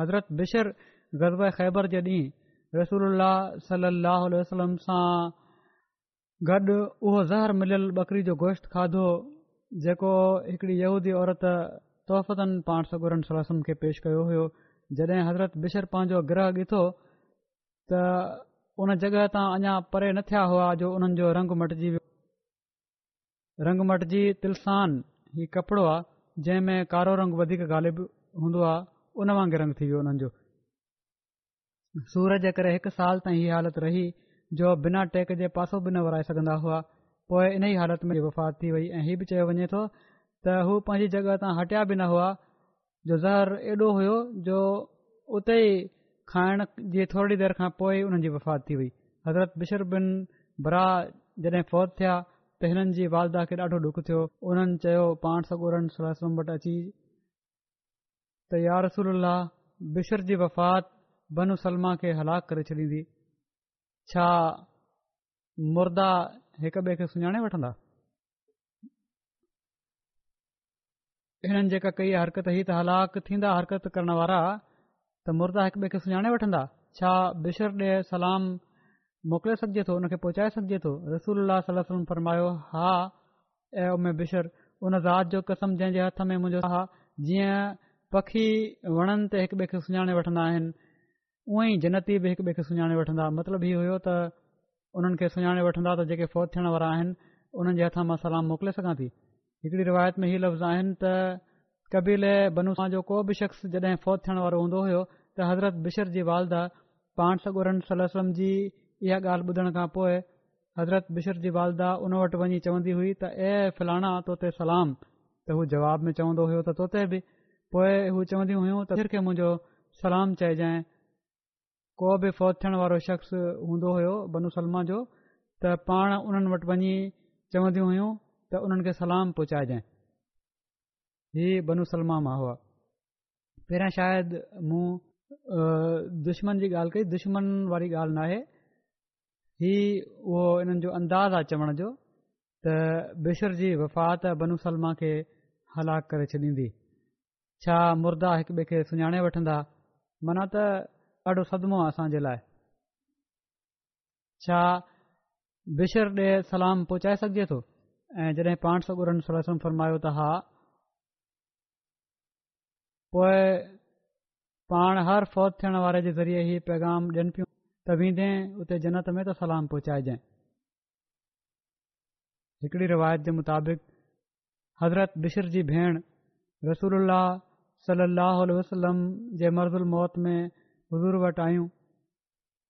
हज़रत बिशर ग़ज़ब ख़ैबर जे ॾींहुं रसूल सलाहु वसलम सां गॾु उहो ज़हर मिलियलु बकरी जो गोश्त खाधो जेको हिकड़ी यहूदी औरत तोहफ़तनि पाण सगुरम खे पेश कयो हो जॾहिं हज़रत बिशर पंहिंजो ग्रह ॾिठो त उन जॻहि तां अञा परे न थिया हुआ जो उन्हनि जो रंग मटिजी वियो रंग मटिजी तिलसान ई कपिड़ो आहे जंहिंमें कारो रंग वधीक गालेब हूंदो आहे उन वांगुरु रंग थी वियो उन्हनि जो सूर जे करे हिकु साल ताईं हीअ हालति रही जो बिना टेक जे पासो बि न विराए सघंदा हुआ पोइ इन ई हालति में वफ़ात थी वई ऐं हीअ बि चयो वञे थो त हू पंहिंजी जॻह तां हटिया बि न हुआ जो ज़हर एॾो हुयो जो उते ई खाइण जी थोरी देरि खां पोइ हुननि जी वफ़ात थी वई हज़रत बिशर बिन बरा जॾहिं फौत थिया त हिननि जी वालदा खे ॾाढो ॾुख थियो हुननि चयो पाण सगोरनि त या रसूल बिशर जी वफ़ात बन उसलमा खे हलाक करे छॾींदी छा मुर्दा हिक ॿिए खे सुञाणे वठंदा हिननि जेका कई हरकत ही त हलाक थींदा हरकत करण वारा त मुर्दा हिकु ॿिए खे सुञाणे वठंदा छा बिशर ॾिए सलाम मोकिले सघिजे थो उन पहुचाए सघिजे थो रसूल फरमायो हा ऐं उमे बिशर उन ज़ात जो कसम जंहिंजे हथ में मुंहिंजो हा जीअं पखी वणनि ते हिक ॿिए खे सुञाणे वठंदा आहिनि उअई जन्नती बि हिक ॿिए खे सुञाणे वठंदा मतिलबु हीअ हुयो त उन्हनि खे सुञाणे वठंदा त जेके फ़ौत थियण वारा आहिनि उन्हनि जे मां सलाम मोकिले सघां थी रिवायत में हीअ लफ़्ज़ आहिनि त कबीले बनू जो को बि शख़्स जॾहिं फौत थियण वारो हूंदो हुयो हज़रत बिशर जी वालदा पाण सगोरनि सल सलम जी इहा ॻाल्हि ॿुधण खां पोइ हज़रत बिशर जी वालदा उन वटि वञी चवंदी हुई त ए फलाणा तोते सलाम त हू जवाब में चवंदो हुयो त तोते बि पोइ हू चवंदियूं हुइयूं त फिर खे मुंहिंजो सलाम चइजांइ को बि फौज थियण वारो शख़्स हूंदो हुयो बनू सलमा जो त पाण उन्हनि वटि वञी चवंदी हुयूं त उन्हनि खे सलाम पहुचाए जांइ बनू सलमा मां हुआ पहिरियां शायदि मूं दुश्मन जी ॻाल्हि कई दुश्मन वारी ॻाल्हि न आहे ही उहो हिननि जो अंदाज़ आहे चवण जो त बेशर जी वफ़ात बनू सलमा खे हलाक करे छॾींदी छा मुर्दा हिकु ॿिए खे सुञाणे वठंदा माना त ॾाढो सदमो आहे असांजे लाइ छा बेशर ॾे सलाम पहुचाए सघिजे थो ऐं जॾहिं पाण सगुरनि फरमायो त हा पोइ पाण हर फ़ौज थियण वारे जे ज़रिए ई पैगाम ॾियनि पियूं त वेंदे उते जनत में त सलाम पहुचाए जंहिं हिकड़ी रिवायत जे मुताबिक़ हज़रत बिशर जी भेण रसूल सलाहु वसलम जे मर्ज़ुल मौत में हज़ूर वटि आहियूं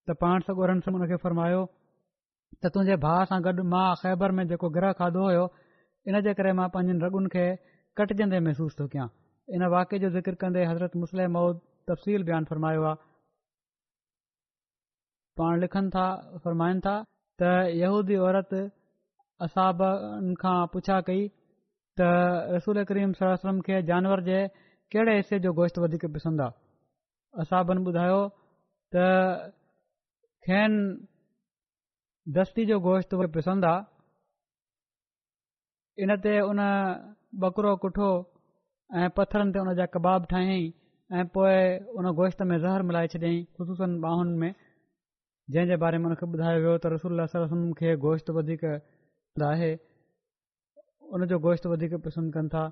त पाण सॻनि खे फ़रमायो त तुंहिंजे भाउ सां गॾु मां ख़ैबर में जेको ग्रह खाधो हो इन जे करे मां पंहिंजनि रॻुन खे कटिजंदे महसूस थो कयां इन वाकिए जो ज़िक्र कंदे हज़रत मुस्लिम मौद तफ़्सील बयानु फ़रमायो आहे पाण लिखनि था फ़रमाइनि था त यहूदी औरत असाबनि खां पुछा कई त रसूल करीम खे जानवर जे कहिड़े हिसे जो गोश्त वधीक पिसंद आहे असाबनि ॿुधायो त खेन दस्ती जो गोश्त पसंदि आहे इन ते उन ॿकरो कुठो ऐं पत्थरनि ते उन जा कबाब ठाहियईं ऐं पोइ उन गोश्त में ज़हर मिलाए छॾियईं ख़ुशूस ॿाहुनि में जंहिं जे बारे में हुनखे ॿुधायो वियो त रसूल सर रसम खे गोश्त वधीक लाहे उन जो गोश्त वधीक पसंदि कनि था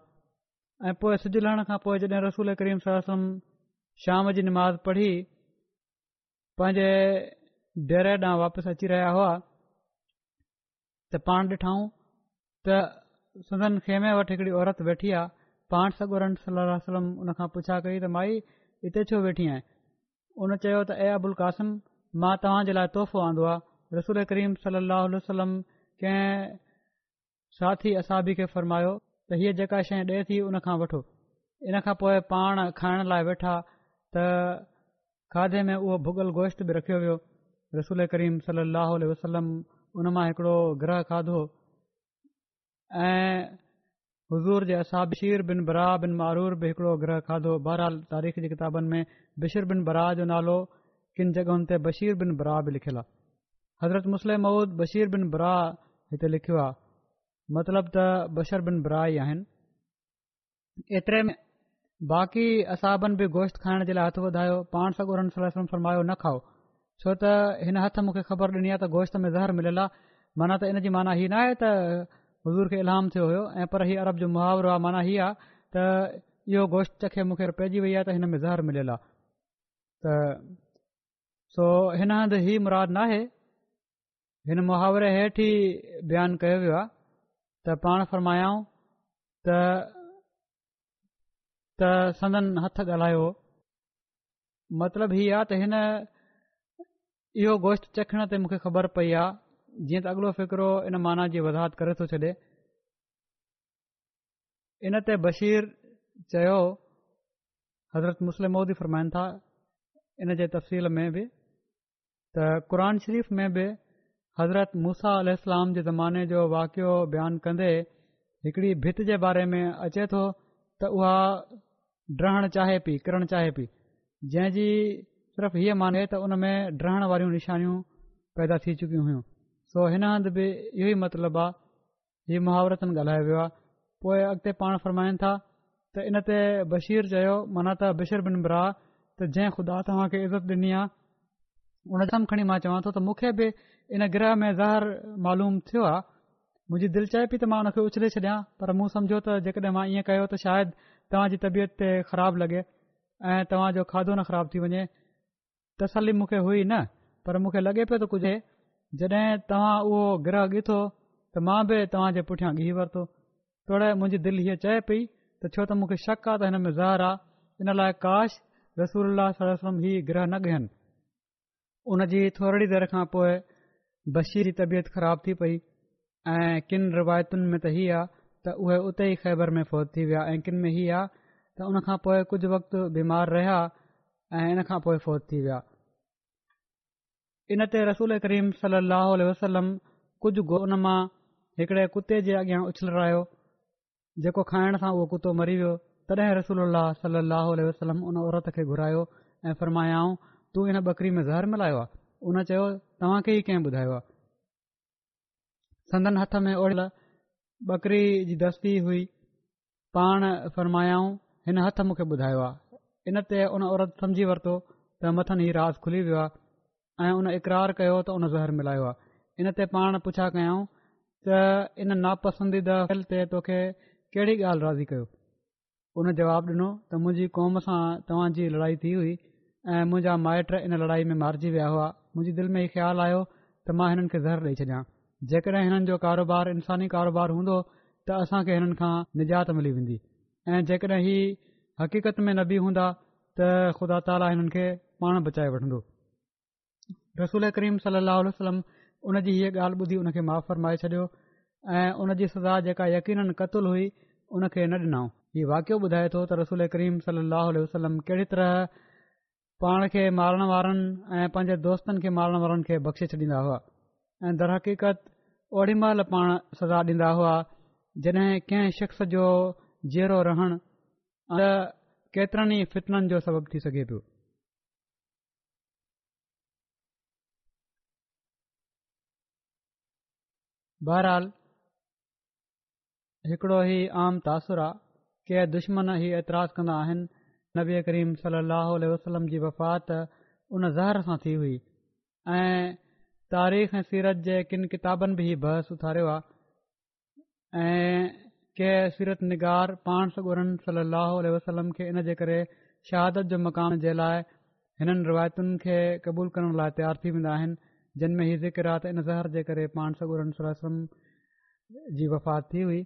ऐं पोइ सिॼ लहण खां पोइ जॾहिं रसूल करीम सर शाम जी निमाज़ पढ़ी पंहिंजे डेर ॾांहुं वापसि अची रहिया हुआ त पाण ॾिठऊं त सदन खेमे वटि हिकिड़ी औरत वेठी आहे पाण सगोरन रन सलम उनखां पुछा कई त माई हिते छो वेठी आहीं उन चयो त ए अबुल कासिम मां तव्हांजे लाइ तोहफ़ो आंदो आहे रसूल करीम सलाहु वसलम कंहिं साथी असाबी खे फरमायो त हीअ जेका शइ ॾिए थी उनखां वठो इन खां पोइ पाण खाइण लाइ वेठा त खाधे में उहो भुगल गोश्त बि रखियो वियो रसूल करीम सल लह वसलम उन मां हिकिड़ो ग्रह खाधो ऐं हज़ूर जे असाब बशीर बिन बरा बिन मारूर बि हिकड़ो ग्रह खाधो बहरहाल तारीख़ जी किताबनि में बशीर बिन बरा जो नालो किन जगहुनि ते बशीर बिन बरा बि लिखियलु आहे हज़रत मुस्लिम मऊद बशीर बिन बरा हिते लिखियो आहे मतिलब त बशर बिन बरा ई आहिनि एतिरे में बाक़ी असाबनि बि गोश्त खाइण जे लाइ हथ ॿुधायो पाण सॻो फरमायो न खाओ छो त हिन हथ मूंखे ख़बर ॾिनी आहे त गोश्त में ज़हर मिलियल आहे माना त इन जी माना हीअ न आहे त हज़ूर खे الہام थियो हुयो ऐं पर हीउ अरब जो मुहावरो आहे माना हीअ आहे त इहो गोश्त चखे मूंखे पइजी वई आहे त हिन में ज़हर मिलियलु आहे त सो हिन हंधि ही मुराद न आहे हिन मुहावरे हेठि ई बयानु कयो वियो आहे त पाण फरमायाऊं त संदन हथु ॻाल्हायो मतिलबु हीअ आहे त हिन इहो गोश्त चखण ते मूंखे ख़बर पई आहे जीअं त अॻिलो फ़िकिरो इन माना जी वज़ाहत करे थो छॾे इन ते बशीर चयो हज़रत मुस्लिम मोदी फरमाइनि था इन जे तफ़सील में बि त क़रान शरीफ़ में बि हज़रत मुसा अल जे ज़माने जो वाक़ियो बयानु कंदे हिकड़ी भित जे बारे में अचे थो त उहा ड्रहणु चाहे पीउ किरणु चाहे पी जा सिर्फ़ु हीअ माने त उन में ड्रहण वारियूं निशानियूं पैदा थी चुकियूं हुयूं सो हिन हंधि बि इहो ई मतिलबु आहे जी मुहावरतनि ॻाल्हायो वियो आहे पोइ अॻिते पाण फरमाइनि था त इन ते बशीर चयो मना त बशीर बिन ब्रा त जंहिं ख़ुदा तव्हांखे इज़त ॾिनी आहे उन समुझ खणी मां चवां थो त मूंखे बि इन ग्रह में ज़हर मालूम थियो आहे मुंहिंजी दिलि चए पई त मां हुन उछले छॾियां पर मूं सम्झो त जेकॾहिं मां इअं कयो त शायदि तव्हां जी तबीअत ख़राबु लॻे ऐं तव्हांजो खाधो न ख़राब थी वञे तसली मूंखे हुई न पर मूंखे लॻे पियो जॾहिं तव्हां उहो ग्रह ॻिथो त मां बि तव्हां जे पुठियां गिह वरितो त मुंहिंजी दिलि हीअ चए पई त छो त मूंखे शक आहे त हिन में ज़हर आहे इन लाइ काश रसूल ही ग्रह न ॻहनि उन जी थोरी देरि खां पोइ बशीरी तबियत ख़राब थी पई ऐं किन रिवायतुनि में त हीअ आहे त उहे उते ई ख़ैबर में फोत थी विया ऐं किन में हीअ आहे त उन खां पोइ कुझु वक़्तु बीमार रहिया ऐं इन खां पोइ थी विया इन ते रसोल करीम सल अह वसलम कुझु गोन मां हिकिड़े कुते जे अॻियां उछलरायो जेको खाइण सां उहो कुतो मरी वियो तॾहिं रसूल सल अहल वसलम उन औरत खे घुरायो ऐं फ़र्मायाऊं तू इन बकरी में ज़हर मिलायो आहे उन चयो तव्हांखे ई कंहिं ॿुधायो आहे संदन हथ में ओड़ बकरी जी दस्ती हुई पाण फरमायाऊं हिन हथ मूंखे ॿुधायो आहे इन ते उन औरत समझी वरितो त मथनि ही राज़ खुली वियो आहे ऐं उन इक़रार कयो त उन ज़हर मिलायो आहे इन ते पाण पुछा कयाऊं त इन नापसंदीदा अख़िल ते तोखे कहिड़ी ॻाल्हि राज़ी कयो उन जवाब ॾिनो त मुंहिंजी क़ौम सां तव्हां लड़ाई थी हुई ऐं मुंहिंजा माइट इन लड़ाई में मारिजी विया हुआ मुंहिंजी दिलि में ई ख़्यालु आयो त मां हिननि खे ज़हर ॾेई छॾियां जेकॾहिं हिननि जो कारोबारु कारोबार हूंदो त असांखे हिननि खां निजात मिली वेंदी ऐं जेकॾहिं हक़ीक़त में न बि हूंदा त ख़ुदा ताला हिननि खे पाण बचाए रसूल करीम सल ाह हलो वसलम उनजी हीअ ॻाल्हि ॿुधी हुन खे माफ़र माए छॾियो ऐं उन जी सजा जेका यकीन क़तुल हुई उन खे न ॾिनऊं हीउ वाकियो ॿुधाए थो त रसूल करीम सलाह वसलम कहिड़ी तरह पाण खे मारण वारनि ऐं पंहिंजे दोस्तनि खे मारण वारनि खे बख़्शे छॾींदा हुआ ऐं दरहकीक़त ओड़ी महिल पाण सजा ॾींदा हुआ जॾहिं कंहिं शख्स जो जीअरो रहण ऐं केतिरनि ई फितननि जो सबब थी सघे पियो बहरहाल हिकड़ो ई आम तासुर आहे के दुश्मन ई ऐतिराज़ु कंदा आहिनि नबीआ करीम सल अह वसलम जी वफ़ात उन ज़हर सां थी हुई ऐं तारीख़ ऐं सीरत जे किन किताबनि बि ई बहस उथारियो आहे ऐं के सीरत निगार पाण सां ॻुड़नि सल अह वसलम खे इन जे करे शहादत जो मकान जे लाइ हिननि रिवायतुनि खे क़बूल करण लाइ तयारु थी वेंदा आहिनि जिन में ही ज़िक्र इन ज़हर जे करे पाण सगोर वसलम जी वफ़ात थी हुई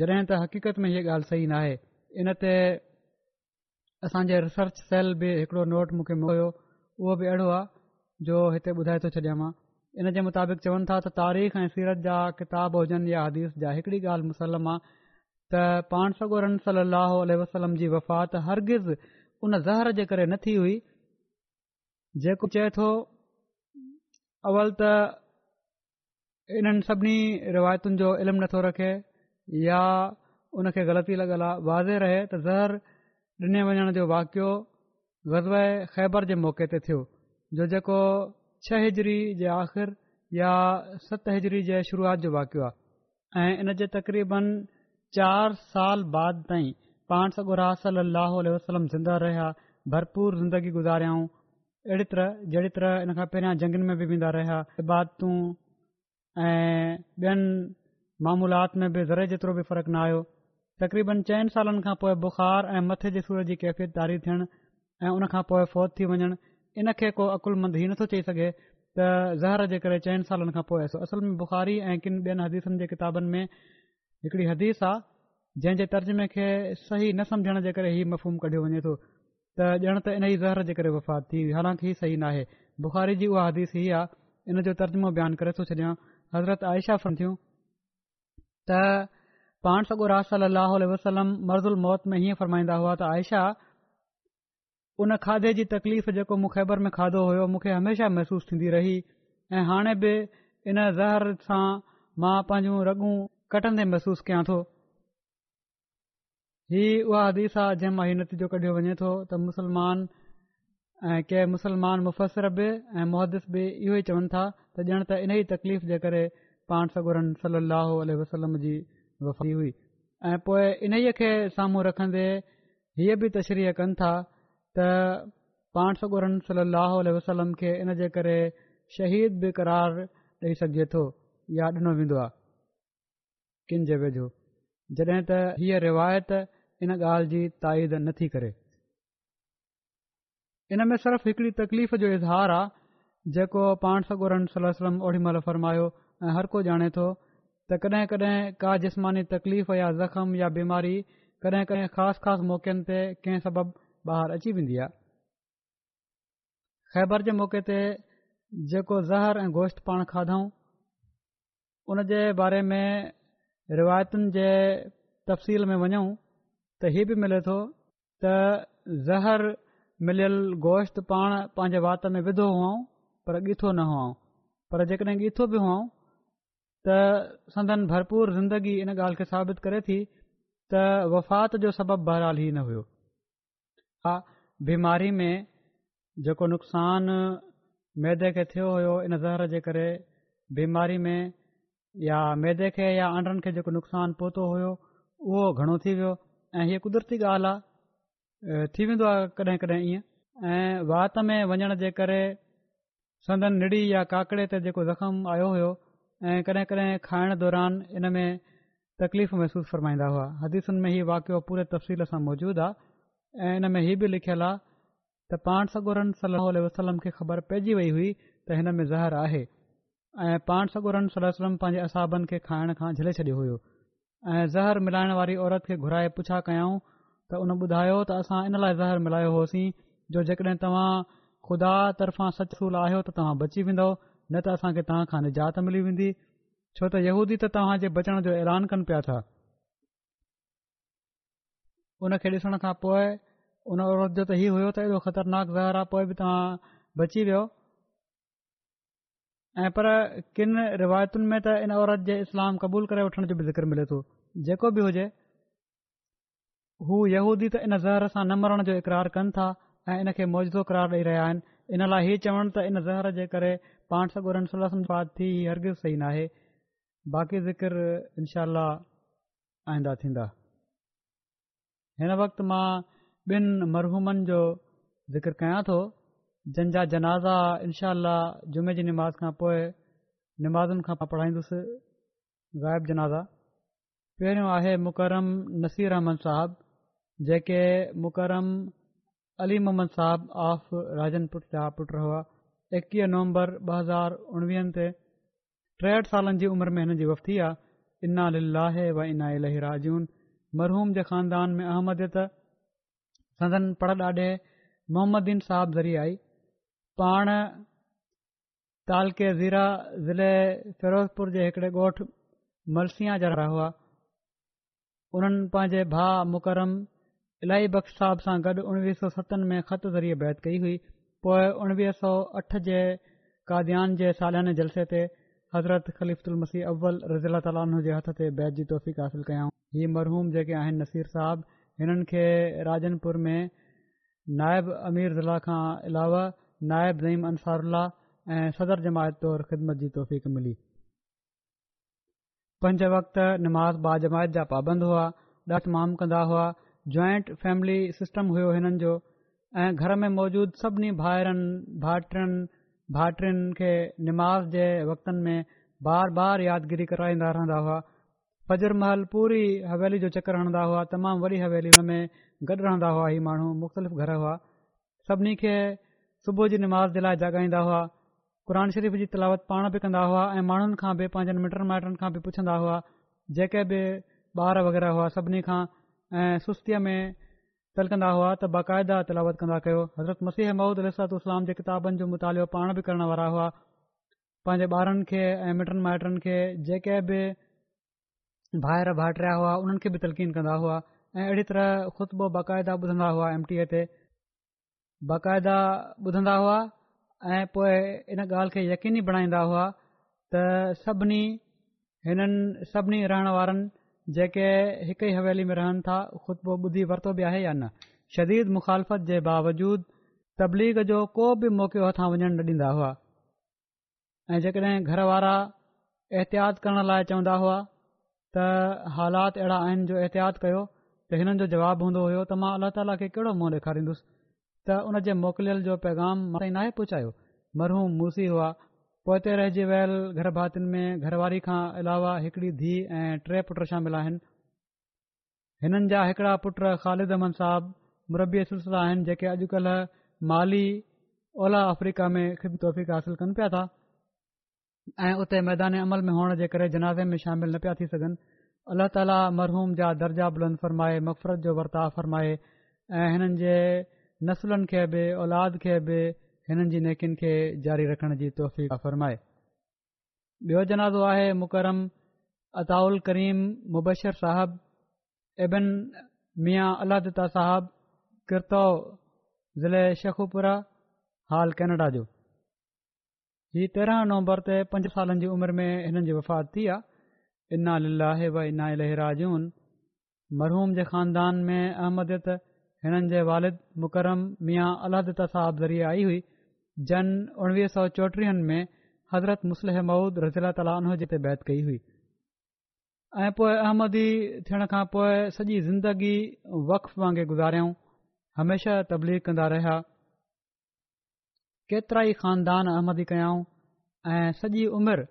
जॾहिं त हक़ीक़त में हीअ ॻाल्हि सही न आहे इनते असांजे रिसर्च सेल बि हिकड़ो नोट मूंखे मिलियो उहो बि अहिड़ो आहे जो हिते ॿुधाए थो छॾियां मां इन जे मुताबिक़ चवनि था त तारीख़ ऐं सीरत जा किताब हुजनि या हदीस जा हिकड़ी ॻाल्हि मुसलम आहे त पाण सगुरम सल वसलम जी वफ़ात हरगिज़ उन ज़हर जे करे न थी हुई जेको चए थो अवल त इन्हनि सभिनी रिवायतुनि जो इल्मु नथो रखे या उन खे ग़लती लगलल आहे वाज़े रहे त ज़हर ॾिने वञण जो वाक़ियो वज़व ख़ैबर जे मौक़े ते थियो जो जेको छह हिजरी जे आख़िरि या सत हिजरी जे शुरुआत जो वाक़ियो आहे ऐं इन जे तक़रीबन चार साल बाद ताईं पाण सगुरास वसलम ज़िंदा रहिया भरपूर ज़िंदगी गुज़ारियाऊं अहिड़ी तरह जहिड़ी तरह इन खां पहिरियां जंगुनि में बि वेंदा रहिया इबादतू ऐं ॿियनि मामूलात में बि ज़रे जेतिरो बि फ़र्क़ु न आयो तक़रीबन चइनि सालनि खां पोइ बुखार ऐं मथे जे सूर जी कैफ़ियत जारी थियण ऐं उन फ़ौत थी वञणु इन खे को अकुलमंद हीउ नथो चई सघे त ज़हर जे करे चइनि सालनि खां पोइ असल में बुखारी ऐं किन ॿियनि हदीसनि जे किताबनि में हिकड़ी हदीस आहे जंहिं जे तर्जुमे खे सही न सम्झण जे करे ई मफ़ूम कढियो वञे थो त ॼण त इन ई ज़हर जे करे वफ़ात थी हुई हालांकि ही सही नाहे बुख़ारी जी उहा हदीस हीअ आहे इन जो तर्जुमो बयानु करे थो छॾियां हज़रत आयशा फन फंथियूं त पाण सगो राहसम वसलम मर्ज़ुल मौत में हीअं फरमाईंदा हुआ त आयशा उन खाधे जी तकलीफ़ जेको मूंखबर में खाधो हुयो मूंखे हमेशा महसूस थीन्दी रही ऐं हाणे बि इन ज़हर सां मां पंहिंजूं रगूं कटंदे महसूसु कयां थो हीअ उहा हदीस आहे जंहिं मां हीउ नतीजो कढियो वञे थो त मुसलमान ऐं के मुसलमान मुफ़सर बि ऐं मुहदिस बि इहो ई चवनि था त ॼण त इन ई तकलीफ़ जे करे पाण सॻोरनि सलाहु वसलम जी वफ़ी हुई ऐं पोइ इन्हीअ खे साम्हूं रखंदे हीअ बि तशरीह कनि था त पाण सॻोरनि सलाहु वसलम खे इन जे करे शहीद बि क़रार ॾेई सघिजे थो या ॾिनो वेंदो आहे किन जॻह जो जॾहिं त हीअ रिवायत इन ॻाल्हि जी ताईद नथी करे इन में सिर्फ़ हिकड़ी तकलीफ़ जो इज़हार आहे जेको पाण सगोरन सलम ओड़ी महिल फरमायो ऐं हर को ॼाणे थो त कॾहिं कड॒हिं का जिस्मानी तकलीफ़ या ज़ख़्म या बीमारी कॾहिं कॾहिं ख़ासि ख़ासि मौक़नि ते कंहिं सबबु बाहिरि अची वेंदी आहे ख़ैबर जे मौके ते जेको ज़हर ऐं गोश्त पाण खाधऊं उन जे बारे में रिवायतुनि जे तफ़सील में वञूं त हीअ बि मिले थो त ज़हर मिलियल गोश्त पाण पंहिंजे वात में विधो हुओ पर ॻीठो न हुअऊं पर जेकॾहिं ॻीहथो बि हुअऊं त संदनि भरपूर ज़िंदगी इन ॻाल्हि खे साबित करे थी त वफ़ात जो सबबु बरहाल ई न हुयो हा बीमारी में जेको नुक़सान मैदे खे थियो हुयो इन ज़हर जे करे बीमारी में या मैदे खे या आंडरनि खे जेको नुक़सानु पहुतो हुयो उहो घणो थी वियो ऐं हीअ कुदरती ॻाल्हि आहे थी वेंदो आहे कॾहिं कॾहिं इएं ऐं वात में वञण जे करे संदन निड़ी या काकड़े ते जेको ज़ख़्म आयो हुयो ऐं कॾहिं कॾहिं खाइण दौरान इन में तकलीफ़ महसूस फरमाईंदा हुआ हदीसुनि में हीउ वाक़ियो पूरे तफ़सील सां मौजूद आहे ऐं इन में हीउ बि लिखियलु आहे त पाण सगोरन सलो वसलम खे ख़बर पइजी वई हुई त हिन में ज़हर आहे ऐं पाण सगोरन सलम पंहिंजे असाबनि खे खाइण खां झले छॾियो हुयो ऐं ज़हर मिलाइण वारी औरत खे घुराए पुछा कयऊं त उन ॿुधायो त असां इन लाइ ज़हर मिलायो होसीं जो जेकॾहिं तव्हां खुदा तर्फ़ां सचगुल आहियो त तव्हां बची वेंदव न त असां खे तव्हांखां निजात मिली वेंदी छो त यहूदी त तव्हां जे बचण जो ऐलान कनि पिया था उन खे ॾिसण खां पोइ उन औरत जो त इहो होयो त ख़तरनाक ज़हर आहे पोइ बि तव्हां बची वियो ऐं पर किन रिवायतुनि में त इन औरत जे इस्लाम क़बूल करे वठण जो बि मिले थो जेको बि हुजे हू यहूदी त इन ज़हर सां न मरण जो इक़रार कनि था ऐं इन खे मौजदो क़रार ॾेई रहिया आहिनि इन लाइ इहे चवणु त इन ज़हर जे करे पाण सां गुरनि सलाह साद थी हरगिज़ सही नाहे बाक़ी ज़िक्र इनशाला आईंदा थींदा हिन वक़्तु मां ॿिनि मरहूमनि जो ज़िक्र कयां थो जंहिंजा जनाज़ा इनशाला जुमे जी निमाज़ खां पोइ निमाज़नि खां पढ़ाईंदुसि ज़ाइबु जनाज़ा पहिरियों आहे मुकरम नसीर अहमद साहब जेके मुकरम अली मोहम्मद साहब ऑफ राजन पुट जा पुटु हुआ एकवीह नवंबर ॿ हज़ार उणिवीहनि ते टेहठि सालनि जी उमिरि में हिनजी वफ़्ती आहे इना लाहे व इना इलाही राजून मरहूम जे ख़ानदान में अहमद त सदन पड़ ॾाॾे मोहम्मददीन साहब ज़रिए आई पाण तालके ज़ीरा ज़िले फिरोज़पुर जे हिकड़े ॻोठु मलसिया जा रहिया उन्हनि पंहिंजे भाउ मुकरम इलाही बख़्श साहिब सां गॾु उणिवीह सौ सतनि में ख़त ज़रिए बैत कई हुई पोए उणिवीह सौ अठ जे काद्यान जे सालियाने जलसे ते हज़रत ख़लीफ़ मसीह अव्वल रज़ीला ताल ते बैदिफ़ीक़ हासिलु कया हुआ ही मरहूम जेके आहिनि नसीर साहिबु हिननि खे राजनपुर में नायब अमीर ज़िला खां अलावा नायब ज़ईम अंसारु ऐं सदर जमायत तौरु ख़िदमत जी तौफ़ीक़ु मिली पंज वक़्ति निमाज़ जमायत जा पाबंद हुआ ॾटमाम कंदा हुआ जॉइंट फैमिली सिस्टम हुयो हिननि जो ऐं घर में मौजूदु सभिनी भाइरनि भाइटियुनि भाइटियुनि खे निमाज़ जे वक़्तनि में बार बार यादगिरी कराईंदा रहंदा हुआ फजर महल पूरी हवेली जो चकर हणंदा हुआ तमामु वॾी हवेली हुन में गॾु रहंदा हुआ ई माण्हू मुख़्तलिफ़ घर हुआ सभिनी खे सुबुह जी निमाज़ जे लाइ जाॻाईंदा हुआ क़ुर शरीफ़ जी तिलावत पाण बि कंदा हुआ ऐं माण्हुनि खां बि पंहिंजे मिटनि माइटनि खां बि पुछंदा हुआ जेके बि ॿार वग़ैरह हुआ सभिनी खां ऐं सुस्तीअ में तलकंदा हुआ त बाक़ायदा तिलावत कंदा कयो हज़रत मसीह महमूद अलसातलाम जे किताबनि जो मुतालो पाण बि करण वारा हुआ पंहिंजे ॿारनि खे ऐं मिटनि माइटनि खे जेके बि भाइर भाइटरिया हुआ उन्हनि खे बि तलकीन कंदा हुआ ऐं अहिड़ी तरह ख़ुदि बाक़ायदा ॿुधंदा हुआ एम टी ते बाक़ायदा ॿुधंदा हुआ ऐं पोइ इन ॻाल्हि खे यकीनी बणाईंदा हुआ त सभिनी हिननि सभिनी रहण वारनि जेके हिकु ई हवेली में रहनि था ख़ुतबो ॿुधी वरितो बि आहे या न शदीद मुखालफ़त जे बावजूद तबलीग जो को बि मौक़ो हथां वञण न ॾींदा हुआ ऐं जेकॾहिं घर वारा एहतियात करण लाइ चवंदा हुआ त हालात अहिड़ा आहिनि जो एहतियात कयो त हिननि जो जवाबु हूंदो हुयो त मां अलाह ताला खे कहिड़ो मुंहुं ॾेखारींदुसि त उन जे मोकिलियल जो पैगाम नाहे पहुचायो मरहूम मूसी हुआ पोइते रहिजी वयल घर भातियुनि में घरवारी खां अलावा हिकड़ी धीउ ऐं टे पुट शामिल आहिनि हिननि जा हिकड़ा पुट ख़ालिद अहमद साहब मुरबी सिलसिला आहिनि जेके अॼु माली ओलह अफ्रीका में ख़िब तौफ़ीक़ासिल कनि पिया था ऐ उते मैदान अमल में हुअण जे करे जनाज़े में शामिल न पिया थी सघनि अलाह ताला मरहूम जा दर्जा बुलंद फ़रमाए मफ़रत जो वर्ताव फ़रमाए ऐं हिननि जे नसलनि खे बि औलाद खे बि हिननि जी नेकियुनि खे जारी रखण जी तोहफ़ फ़र्माए ॿियो जनाज़ो आहे मुकरम अदाउल करीम मुबशर साहिबु एबन मिया अलाहदत्ता साहिबु किर्तव ज़िले शेखुपुरा हाल केनेडा जो ही तेरहां नवंबर ते पंज सालनि जी उमिरि में हिननि जी वफ़ात थी आहे इना लाहे इना इलाजून मरहूम जे ख़ानदान में अहमदत हिननि जे वालिद मुकरम मिया अलहदता साहब ज़रिए आई हुई जन उणिवीह सौ चोटीहनि में हज़रत मुसलिह महुूद रज़ीला ताले बैदि कई हुई ऐं पोए अहमदी थियण खां पोइ सॼी ज़िंदगी वक्फ वांगुरु गुज़ारियऊं हमेशह तबलीग कंदा रहिया केतिरा ई ख़ानदान अहमदी कयाऊं ऐं सॼी उमिरि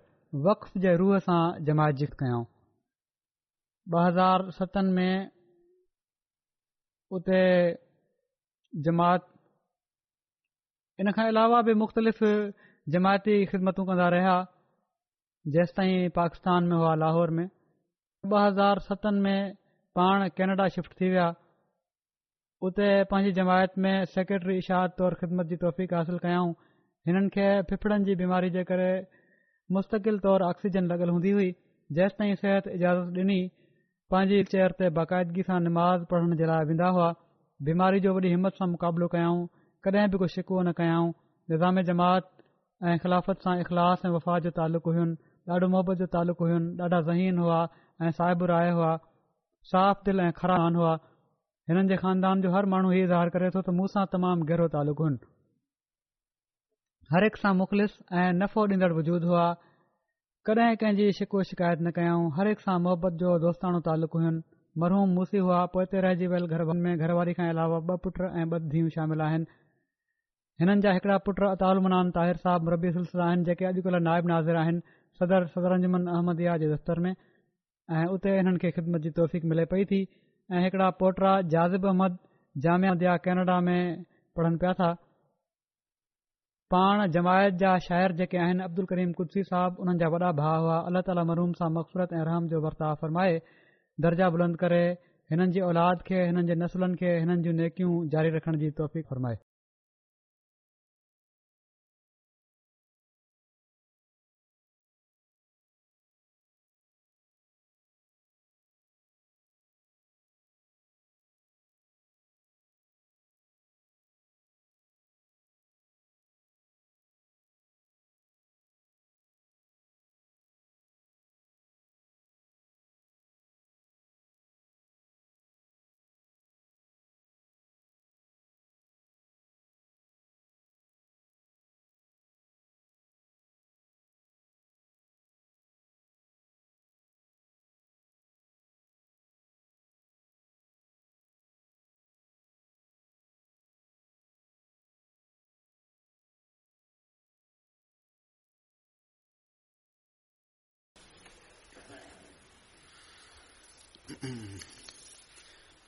वक़फ़ जे रूह सां जमाजिद कयाऊं ॿ हज़ार सतनि में उते जमात हिन खां अलावा बि मुख़्तलिफ़ जमायती خدمتوں कंदा रहिया जेंसि ताईं पाकिस्तान में हुआ लाहौर में ॿ हज़ार सतन में पाण تھی शिफ्ट थी विया उते पंहिंजी जमायत में सेक्रेटरी इशाद तौर ख़िदमत जी तौफ़ीक़ हासिल कयाऊं हिननि खे फिफड़नि जी बीमारी जे करे मुस्तक़िल तौर आक्सिजन लॻल हूंदी हुई जेसि ताईं सिहत इजाज़त ॾिनी पंहिंजी चेयर ते बाक़ायदगी सां नमाज़ पढ़ण जे लाइ वेंदा हुआ बीमारी जो वॾी हिमत सां मुक़ाबिलो कयाऊं कॾहिं बि कुझु शिकवो न कयाऊं निज़ाम जमात ऐ ख़िलाफ़त सां इख़लास ऐं वफ़ा जो तालुक हुयुनि ॾाढो मोहबत जो तालुक हुयुनि ॾाढा ज़हीन हुआ ऐं साहिब राय हुआ साफ़ दिल ऐं खराहान हुआ हिननि जे खानदान जो हर माण्हू इहो इज़हार करे थो त मुं सां तमामु गहिरो तालुक़ु हुनि हर हिकु सा मुख़लिस ऐं नफ़ो ॾींदड़ वजूद हुआ कॾहिं कंहिं जी शिको शिकायत न कयाऊं हर हिकु सां मोहबत जो दोस्तानो तालकु हुइनि मरहूम मूसी हुआ पोइ रहिजी वियल घर में घरवारी खां अलावा ॿ पुट ऐं ॿ धीउ शामिल आहिनि हिननि जा हिकड़ा पुट अताल मुमनान ताहिर साहिब रबी सुलसला आहिनि जेके अॼुकल्ह नाइब नाज़िर आहिनि सदर सदर रंजमन अहमदिया जे दफ़्तर में ऐं उते हिननि खे ख़िदमत जी तौफ़ीक़ मिले पई थी ऐड़ा पोटा जाज़िब अहमद जामिया दिया कैनेडा में पढ़नि पिया था पाण जमायत जा शाइर जेके आहिनि अब्दुल करीम कुद्सी साहिब उन्हनि जा वॾा भाउ हुआ अलाह ताला मरूम सां मक़सूरत ऐं रहम जो वर्ताव फरमाए दर्जा बुलंद करे हिननि जी औलाद खे हिननि जे नसलनि खे हिननि जूं नेकियूं जारी रखण जी तौफ़ी फरमाए